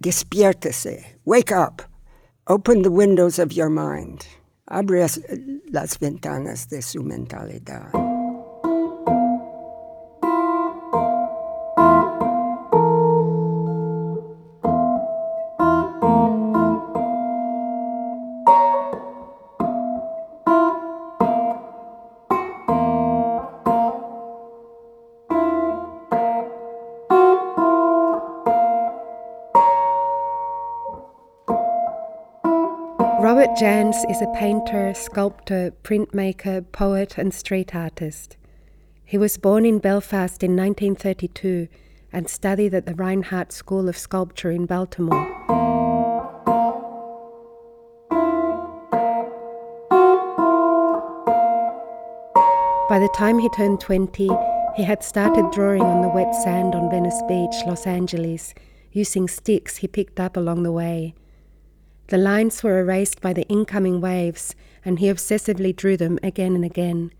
Despiértese. Wake up. Open the windows of your mind. Abre las ventanas de su mentalidad. Janz is a painter, sculptor, printmaker, poet, and street artist. He was born in Belfast in 1932 and studied at the Rinehart School of Sculpture in Baltimore. By the time he turned 20, he had started drawing on the wet sand on Venice Beach, Los Angeles, using sticks he picked up along the way. The lines were erased by the incoming waves, and he obsessively drew them again and again.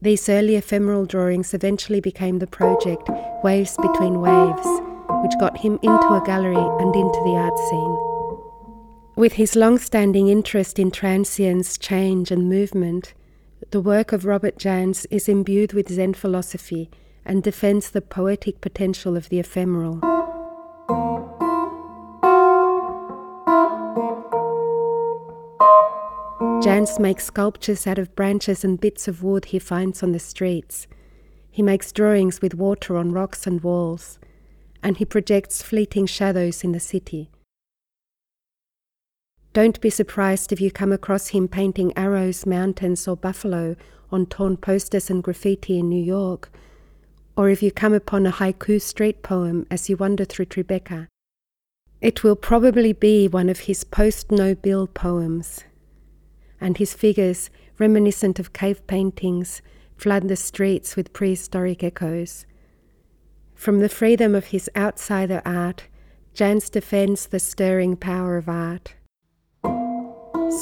These early ephemeral drawings eventually became the project Waves Between Waves, which got him into a gallery and into the art scene. With his long standing interest in transience, change, and movement, the work of Robert Janz is imbued with Zen philosophy and defends the poetic potential of the ephemeral. Janz makes sculptures out of branches and bits of wood he finds on the streets. He makes drawings with water on rocks and walls, and he projects fleeting shadows in the city. Don't be surprised if you come across him painting arrows, mountains, or buffalo on torn posters and graffiti in New York, or if you come upon a haiku street poem as you wander through Tribeca. It will probably be one of his post no bill poems, and his figures, reminiscent of cave paintings, flood the streets with prehistoric echoes. From the freedom of his outsider art, Janz defends the stirring power of art.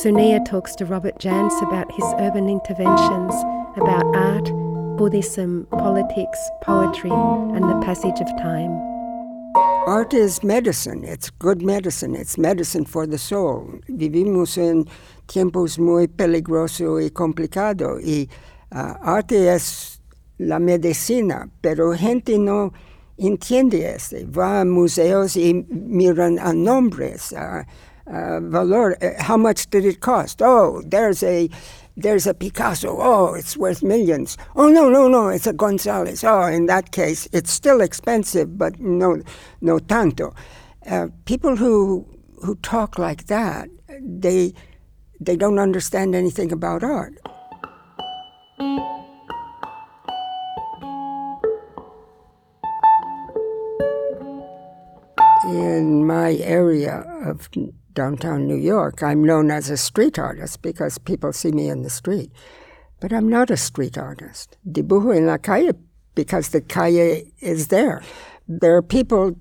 Sonia talks to Robert Janz about his urban interventions, about art, Buddhism, politics, poetry, and the passage of time. Art is medicine. It's good medicine. It's medicine for the soul. Vivimos en tiempos muy peligrosos y complicados y uh, arte es la medicina, pero gente no entiende eso. Va a museos y miran a nombres, uh, valor. How much did it cost? Oh, there's a there's a Picasso. Oh, it's worth millions. Oh, no, no, no, it's a Gonzalez. Oh, in that case, it's still expensive, but no, no tanto. Uh, people who who talk like that, they they don't understand anything about art. In my area of downtown New York, I'm known as a street artist because people see me in the street. But I'm not a street artist. Dibujo en la calle because the calle is there. There are people,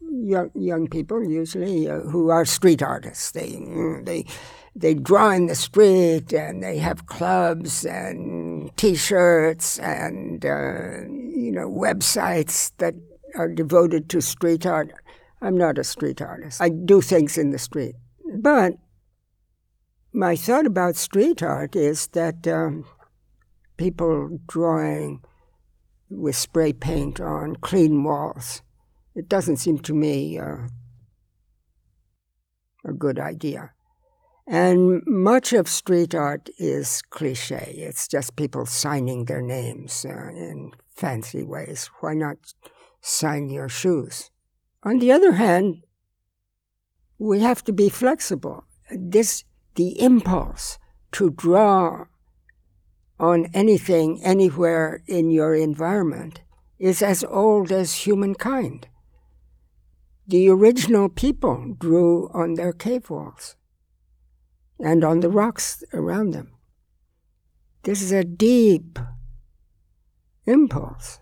young, young people usually, uh, who are street artists. They, they, they draw in the street and they have clubs and T-shirts and uh, you know websites that are devoted to street art. I'm not a street artist. I do things in the street. But my thought about street art is that um, people drawing with spray paint on clean walls, it doesn't seem to me uh, a good idea. And much of street art is cliche. It's just people signing their names uh, in fancy ways. Why not sign your shoes? On the other hand, we have to be flexible. This, the impulse to draw on anything, anywhere in your environment is as old as humankind. The original people drew on their cave walls and on the rocks around them. This is a deep impulse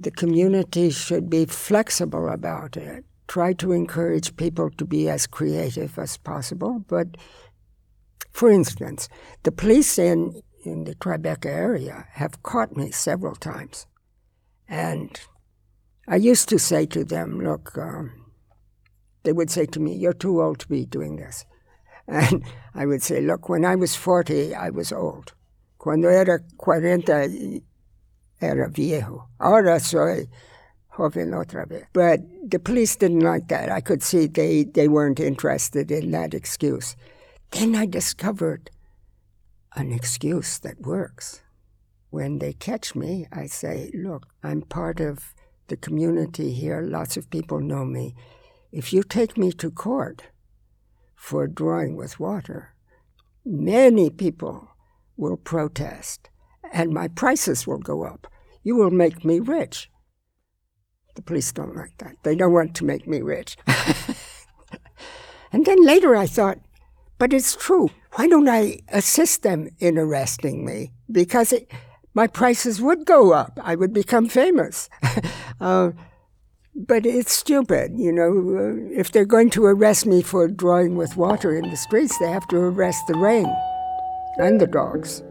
the community should be flexible about it. Try to encourage people to be as creative as possible. But for instance, the police in, in the Tribeca area have caught me several times. And I used to say to them, look, um, They would say to me, You're too old to be doing this. And I would say, Look, when I was 40, I was old. Cuando era 40, era viejo. Ahora soy joven otra vez. But the police didn't like that. I could see they, they weren't interested in that excuse. Then I discovered an excuse that works. When they catch me, I say, Look, I'm part of the community here. Lots of people know me. If you take me to court for drawing with water, many people will protest and my prices will go up. You will make me rich. The police don't like that. They don't want to make me rich. and then later I thought, but it's true. Why don't I assist them in arresting me? Because it, my prices would go up. I would become famous. uh, but it's stupid, you know. If they're going to arrest me for drawing with water in the streets, they have to arrest the rain and the dogs.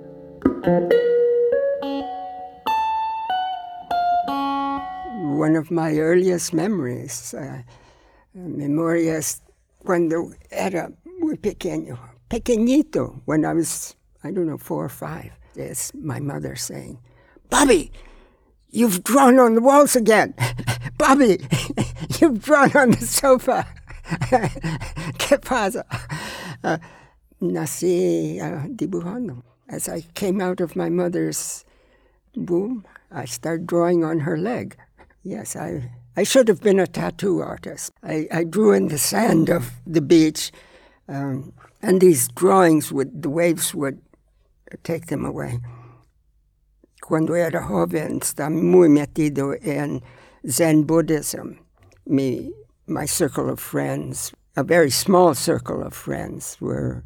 One of my earliest memories, uh, memorias cuando era muy pequeño, pequeñito, when I was, I don't know, four or five, It's my mother saying, Bobby, you've drawn on the walls again. Bobby, you've drawn on the sofa. ¿Qué pasa? Uh, nací uh, dibujando. As I came out of my mother's womb, I started drawing on her leg. Yes, I, I should have been a tattoo artist. I, I drew in the sand of the beach, um, and these drawings would, the waves would take them away. Cuando era joven, estaba muy metido en Zen Buddhism. Me, my circle of friends, a very small circle of friends, were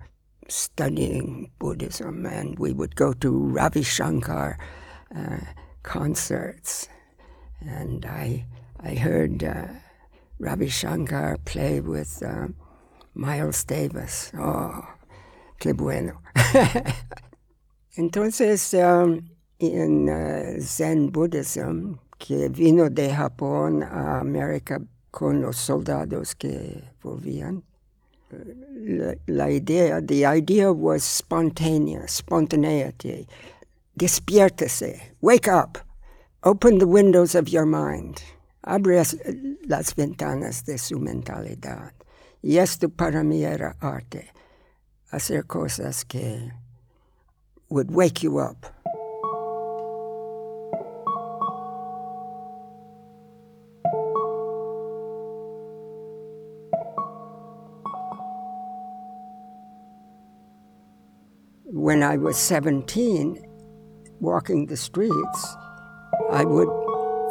studying Buddhism, and we would go to Ravi Shankar uh, concerts. And I, I heard uh, Ravi Shankar play with uh, Miles Davis. Oh, qué bueno. Entonces, um, en uh, Zen Buddhism, que vino de Japón a América con los soldados que volvían, la, la idea, the idea was spontaneous, spontaneity. Despiértese, wake up, open the windows of your mind, abre las ventanas de su mentalidad. Y esto para mí era arte, hacer cosas que would wake you up. when I was 17, walking the streets, I would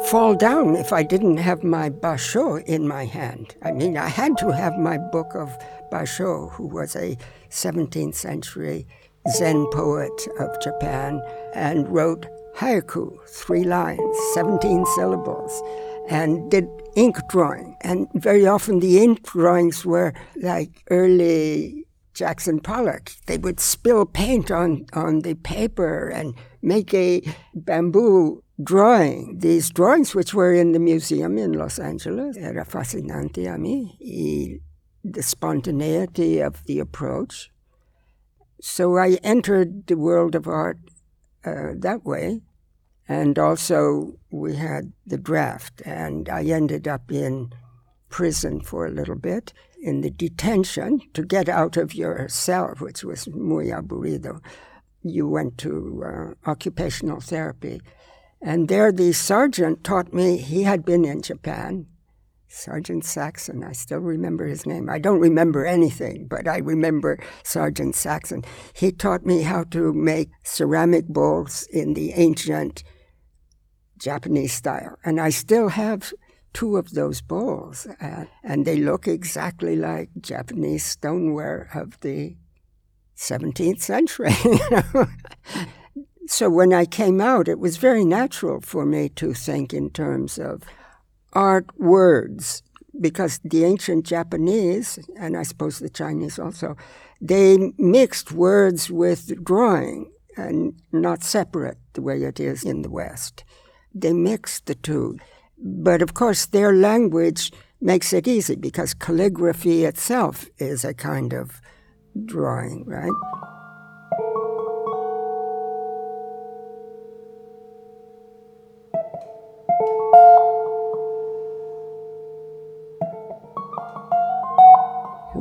fall down if I didn't have my Basho in my hand. I mean, I had to have my book of Basho, who was a 17th century Zen poet of Japan, and wrote haiku, three lines, 17 syllables, and did ink drawing. And very often the ink drawings were like early Jackson Pollock. They would spill paint on, on the paper and make a bamboo drawing. These drawings, which were in the museum in Los Angeles, era fascinante a mí. Y the spontaneity of the approach. So I entered the world of art uh, that way. And also, we had the draft, and I ended up in prison for a little bit in the detention to get out of your cell, which was muy aburrido. You went to uh, occupational therapy. And there, the sergeant taught me, he had been in Japan, Sergeant Saxon. I still remember his name. I don't remember anything, but I remember Sergeant Saxon. He taught me how to make ceramic bowls in the ancient Japanese style. And I still have two of those bowls, uh, and they look exactly like Japanese stoneware of the 17th century. so when I came out, it was very natural for me to think in terms of art words, because the ancient Japanese, and I suppose the Chinese also, they mixed words with drawing and not separate the way it is in the West. They mixed the two. But of course, their language makes it easy because calligraphy itself is a kind of drawing, right?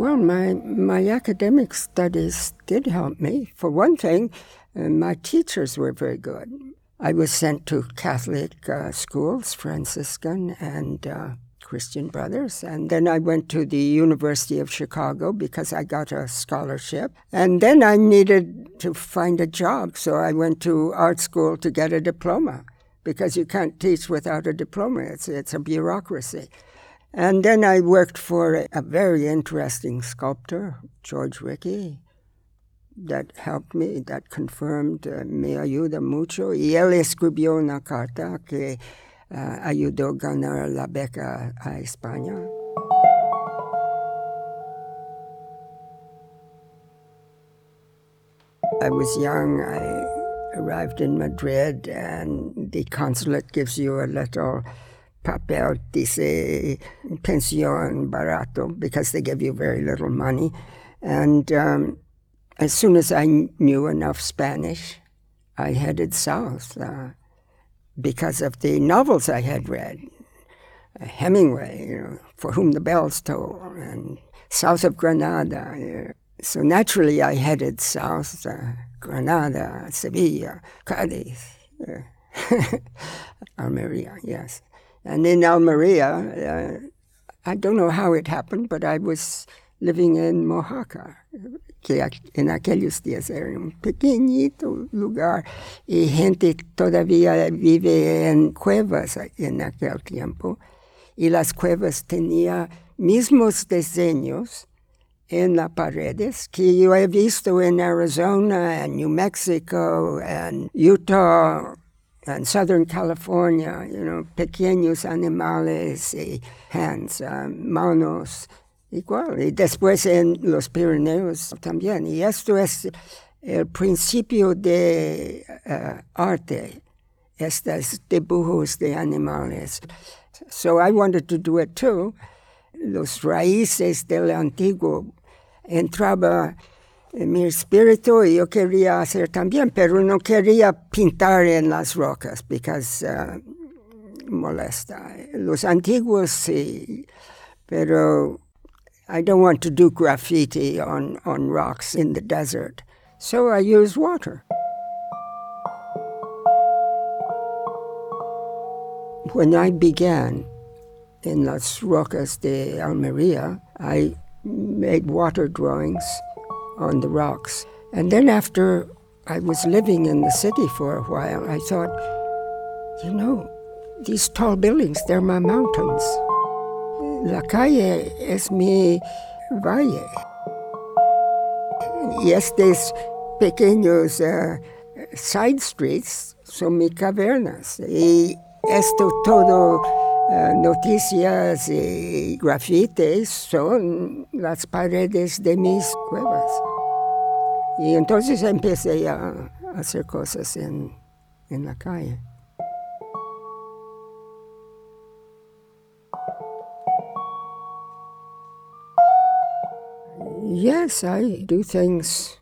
Well, my, my academic studies did help me. For one thing, uh, my teachers were very good. I was sent to Catholic uh, schools, Franciscan and uh, Christian Brothers. And then I went to the University of Chicago because I got a scholarship. And then I needed to find a job, so I went to art school to get a diploma because you can't teach without a diploma. It's, it's a bureaucracy. And then I worked for a very interesting sculptor, George Rickey, that helped me, that confirmed, uh, me ayuda mucho. Y él escribió una carta que uh, ayudó a ganar la beca a España. I was young. I arrived in Madrid, and the consulate gives you a little papel dice pensión barato because they give you very little money. And um, as soon as I knew enough Spanish, I headed south uh, because of the novels I had read. Uh, Hemingway, you know, For Whom the Bells Toll, and south of Granada. So naturally, I headed south, uh, Granada, Sevilla, Cadiz, uh, Almeria, yes. And in Almeria, uh, I don't know how it happened, but I was living in Mojácar, en aquellos días era un pequeñito lugar y gente todavía vive en cuevas en aquel tiempo. Y las cuevas tenía mismos diseños en las paredes que yo he visto en Arizona, en New Mexico, en Utah, en Southern California, you know, pequeños animales y hands, uh, manos, igual. Y después en los Pirineos también. Y esto es el principio de uh, arte, estos dibujos de animales. So I wanted to do it too. Los raíces del antiguo entraba en mi espíritu y yo quería hacer también, pero no quería pintar en las rocas, because uh, molesta. Los antiguos sí, pero I don't want to do graffiti on, on rocks in the desert. So I use water. When I began in Las Rocas de Almeria, I made water drawings on the rocks. And then after I was living in the city for a while, I thought, you know, these tall buildings, they're my mountains. La calle es mi valle. Y estos pequeños uh, side streets son mis cavernas. Y esto todo noticias y grafites son las paredes de mis cuevas. Y entonces empecé a hacer cosas en, en la calle. Yes, I do things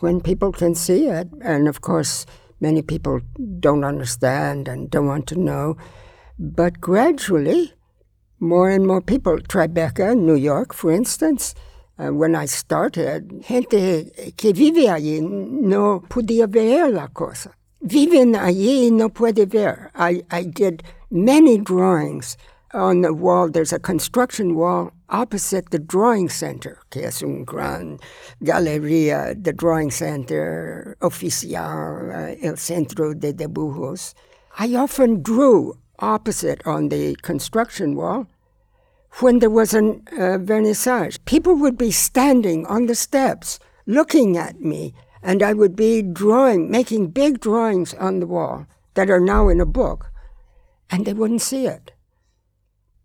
when people can see it. And of course, many people don't understand and don't want to know. But gradually, more and more people, Tribeca, New York, for instance, uh, when I started, gente que vive allí no podía ver la cosa. Viven allí no puede ver. I, I did many drawings on the wall. There's a construction wall opposite the drawing center, que es un gran galería, the drawing center oficial, uh, el centro de dibujos. I often drew opposite on the construction wall when there was a uh, vernissage. People would be standing on the steps looking at me, and I would be drawing, making big drawings on the wall that are now in a book, and they wouldn't see it.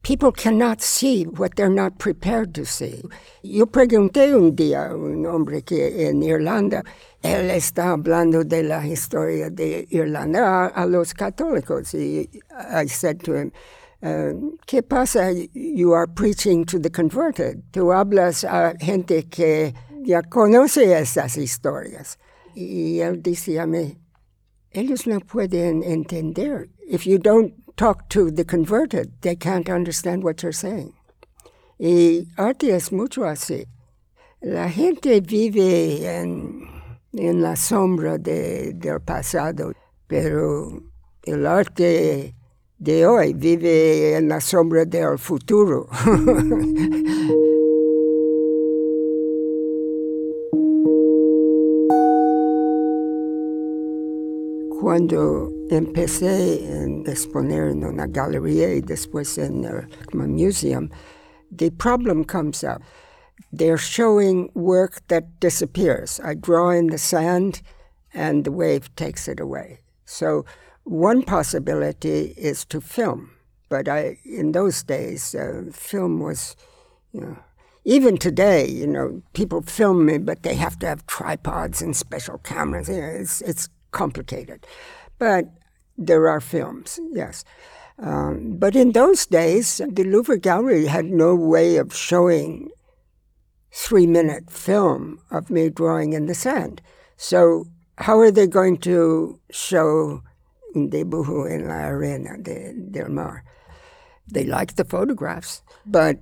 People cannot see what they're not prepared to see. Yo pregunté un día a un hombre que en Irlanda, él está hablando de la historia de Irlanda a, a los católicos. Y I said to him, Uh, ¿Qué pasa? You are preaching to the converted. Tú hablas a gente que ya conoce esas historias. Y él decía a mí, ellos no pueden entender. If you don't talk to the converted, they can't understand what you're saying. Y arte es mucho así. La gente vive en, en la sombra de, del pasado, pero el arte de hoy vive en la sombra del futuro. Cuando empecé a exponer en una galería y después en el museum, the problem comes up. They're showing work that disappears. I draw in the sand and the wave takes it away. So one possibility is to film, but I, in those days, uh, film was, you know, even today, you know, people film me, but they have to have tripods and special cameras. You know, it's it's complicated, but there are films, yes. Um, but in those days, the Louvre Gallery had no way of showing three-minute film of me drawing in the sand. So how are they going to show Debujo en la Arena de, del Mar. They liked the photographs, but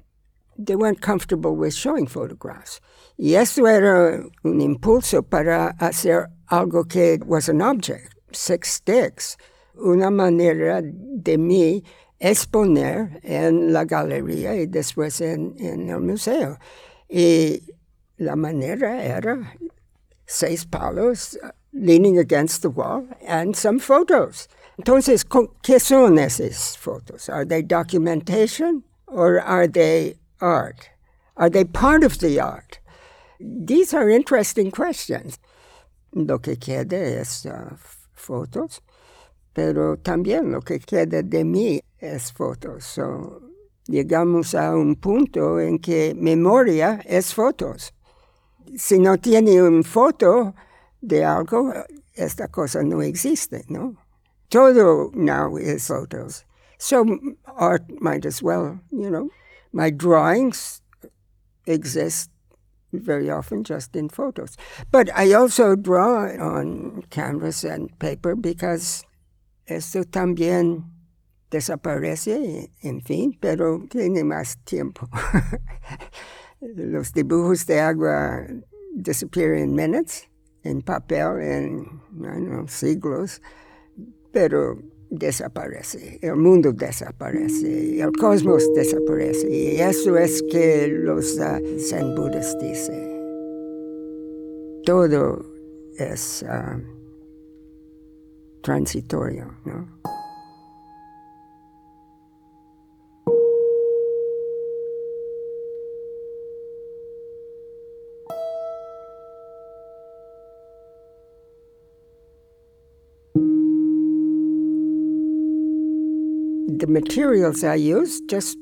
they weren't comfortable with showing photographs. Y eso era un impulso para hacer algo que was an object, six sticks, una manera de mí exponer en la galería y después en, en el museo. Y la manera era seis palos leaning against the wall, and some photos. Entonces, ¿qué son esas fotos? Are they documentation or are they art? Are they part of the art? These are interesting questions. Lo que queda es uh, fotos, pero también lo que queda de mí es fotos. So, llegamos a un punto en que memoria es fotos. Si no tiene una foto, de algo, esta cosa no existe, ¿no? Todo now is photos. So art might as well, you know. My drawings exist very often just in photos. But I also draw on canvas and paper because esto también desaparece, en fin, pero tiene más tiempo. Los dibujos de agua disappear in minutes en papel en siglos, pero desaparece, el mundo desaparece, el cosmos desaparece, y eso es que los uh, Zen Budas dicen. Todo es uh, transitorio, ¿no? the materials I use just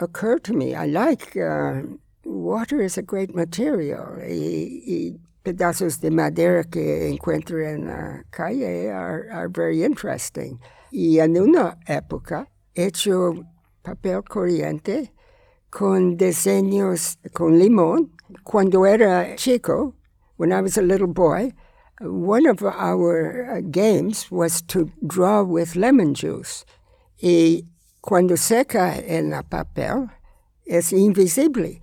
occur to me. I like uh, water is a great material. Y, y, pedazos de madera que encuentro en la calle are, are very interesting. Y en una época he hecho papel corriente con diseños con limón. Cuando era chico, when I was a little boy, one of our uh, games was to draw with lemon juice. Y cuando seca en el papel es invisible.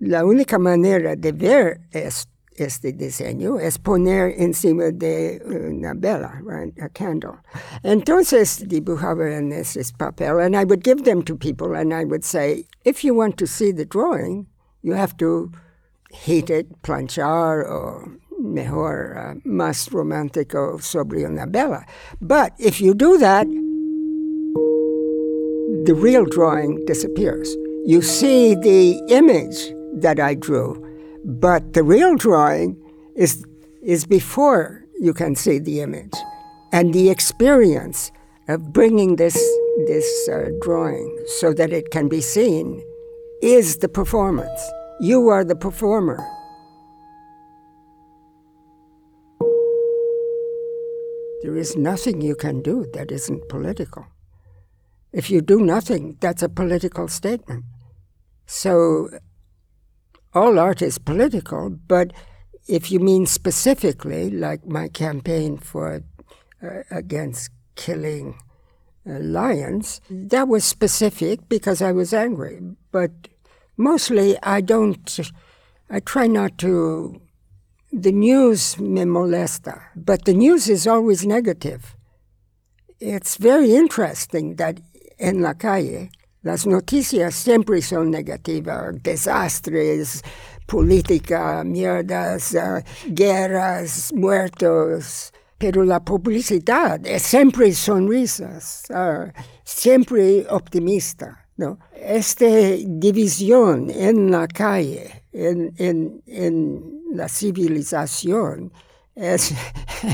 La única manera de ver es, este diseño es poner encima de una vela, right, a candle. Entonces dibujaba en ese papel, and I would give them to people, and I would say, if you want to see the drawing, you have to heat it, planchar, or mejor, uh, más romántico sobre una vela. But if you do that, the real drawing disappears. You see the image that I drew, but the real drawing is, is before you can see the image. And the experience of bringing this, this uh, drawing so that it can be seen is the performance. You are the performer. There is nothing you can do that isn't political. If you do nothing, that's a political statement. So all art is political, but if you mean specifically, like my campaign for uh, against killing uh, lions, that was specific because I was angry. But mostly, I don't. I try not to. The news me molesta, but the news is always negative. It's very interesting that en la calle las noticias siempre son negativas, desastres, política, mierdas, uh, guerras, muertos, pero la publicidad es siempre sonrisas, uh, siempre optimista. ¿no? Esta división en la calle, en, en, en la civilización, es,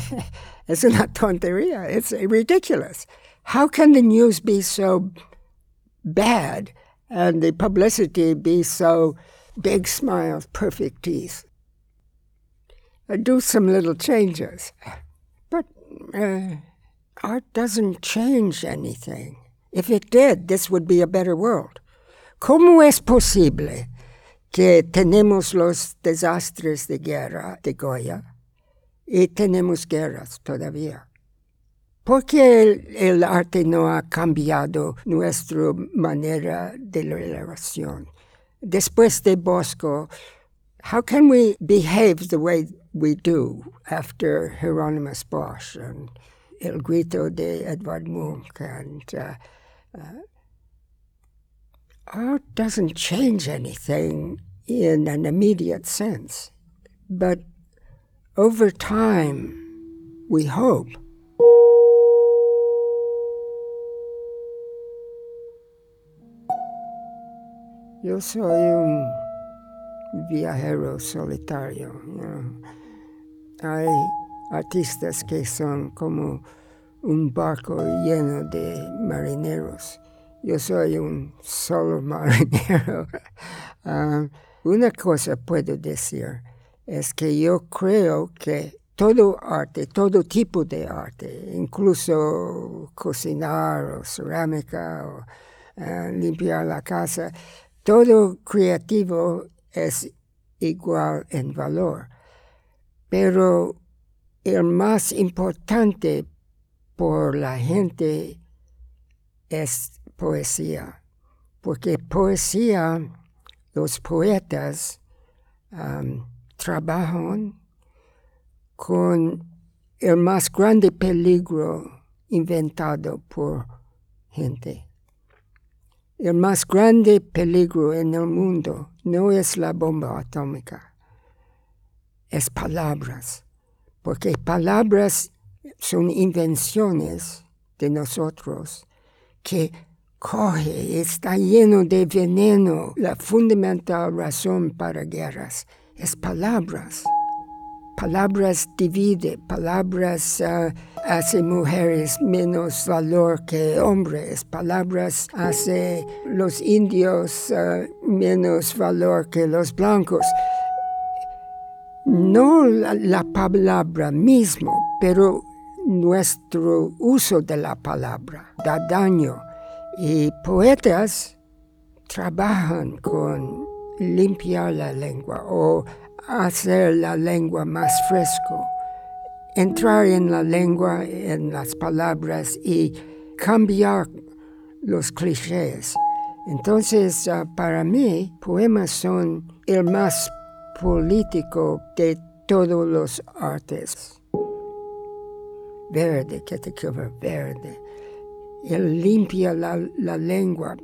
es una tontería. It's ridiculous. How can the news be so bad and the publicity be so big smiles, perfect teeth? I do some little changes, but uh, art doesn't change anything. If it did, this would be a better world. ¿Cómo es posible que tenemos los desastres de guerra de Goya y tenemos guerras todavía? ¿Por qué el, el, arte no ha cambiado nuestra manera de relación? Después de Bosco, how can we behave the way we do after Hieronymus Bosch and El Grito de Edvard Munch? And uh, uh, art doesn't change anything in an immediate sense, but over time, we hope Yo soy un viajero solitario. Hay artistas que son como un barco lleno de marineros. Yo soy un solo marinero. uh, una cosa puedo decir es que yo creo que todo arte, todo tipo de arte, incluso cocinar o cerámica o uh, limpiar la casa, todo creativo es igual en valor, pero el más importante por la gente es poesía, porque poesía, los poetas um, trabajan con el más grande peligro inventado por gente. El más grande peligro en el mundo no es la bomba atómica, es palabras, porque palabras son invenciones de nosotros que coge, está lleno de veneno. La fundamental razón para guerras es palabras. Palabras divide, palabras uh, hace mujeres menos valor que hombres, palabras hace los indios uh, menos valor que los blancos. No la, la palabra mismo, pero nuestro uso de la palabra da daño. Y poetas trabajan con limpiar la lengua o hacer la lengua más fresco, entrar en la lengua, en las palabras y cambiar los clichés. Entonces, uh, para mí, poemas son el más político de todos los artes. Verde, que te quiero verde. Él limpia la, la lengua,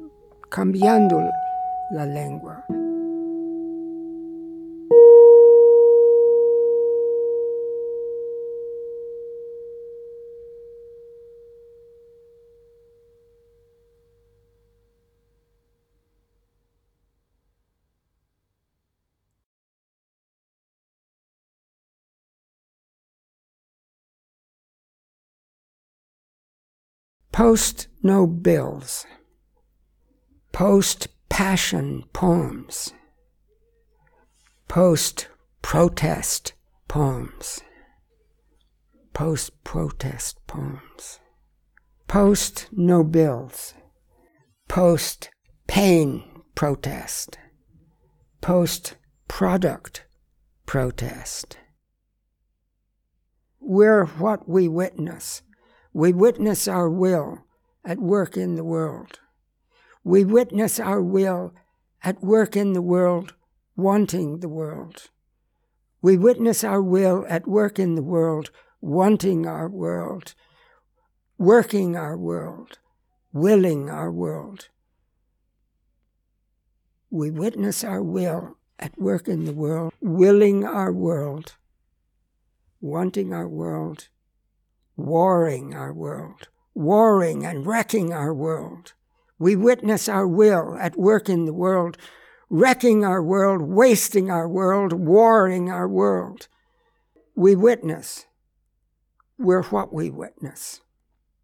cambiando la lengua. Post no bills, post passion poems, post protest poems, post protest poems, post no bills, post pain protest, post product protest. We're what we witness. We witness our will at work in the world. We witness our will at work in the world, wanting the world. We witness our will at work in the world, wanting our world, working our world, willing our world. We witness our will at work in the world, willing our world, wanting our world, warring our world, warring and wrecking our world. We witness our will at work in the world, wrecking our world, wasting our world, warring our world. We witness. We're what we witness.